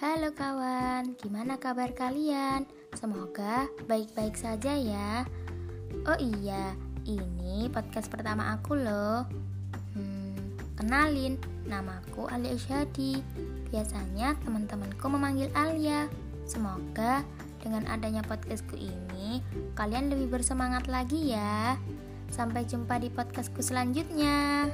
Halo kawan, gimana kabar kalian? Semoga baik-baik saja ya. Oh iya, ini podcast pertama aku loh. Hmm, kenalin, namaku Alia Isyadi. Biasanya teman-temanku memanggil Alia. Semoga dengan adanya podcastku ini, kalian lebih bersemangat lagi ya. Sampai jumpa di podcastku selanjutnya.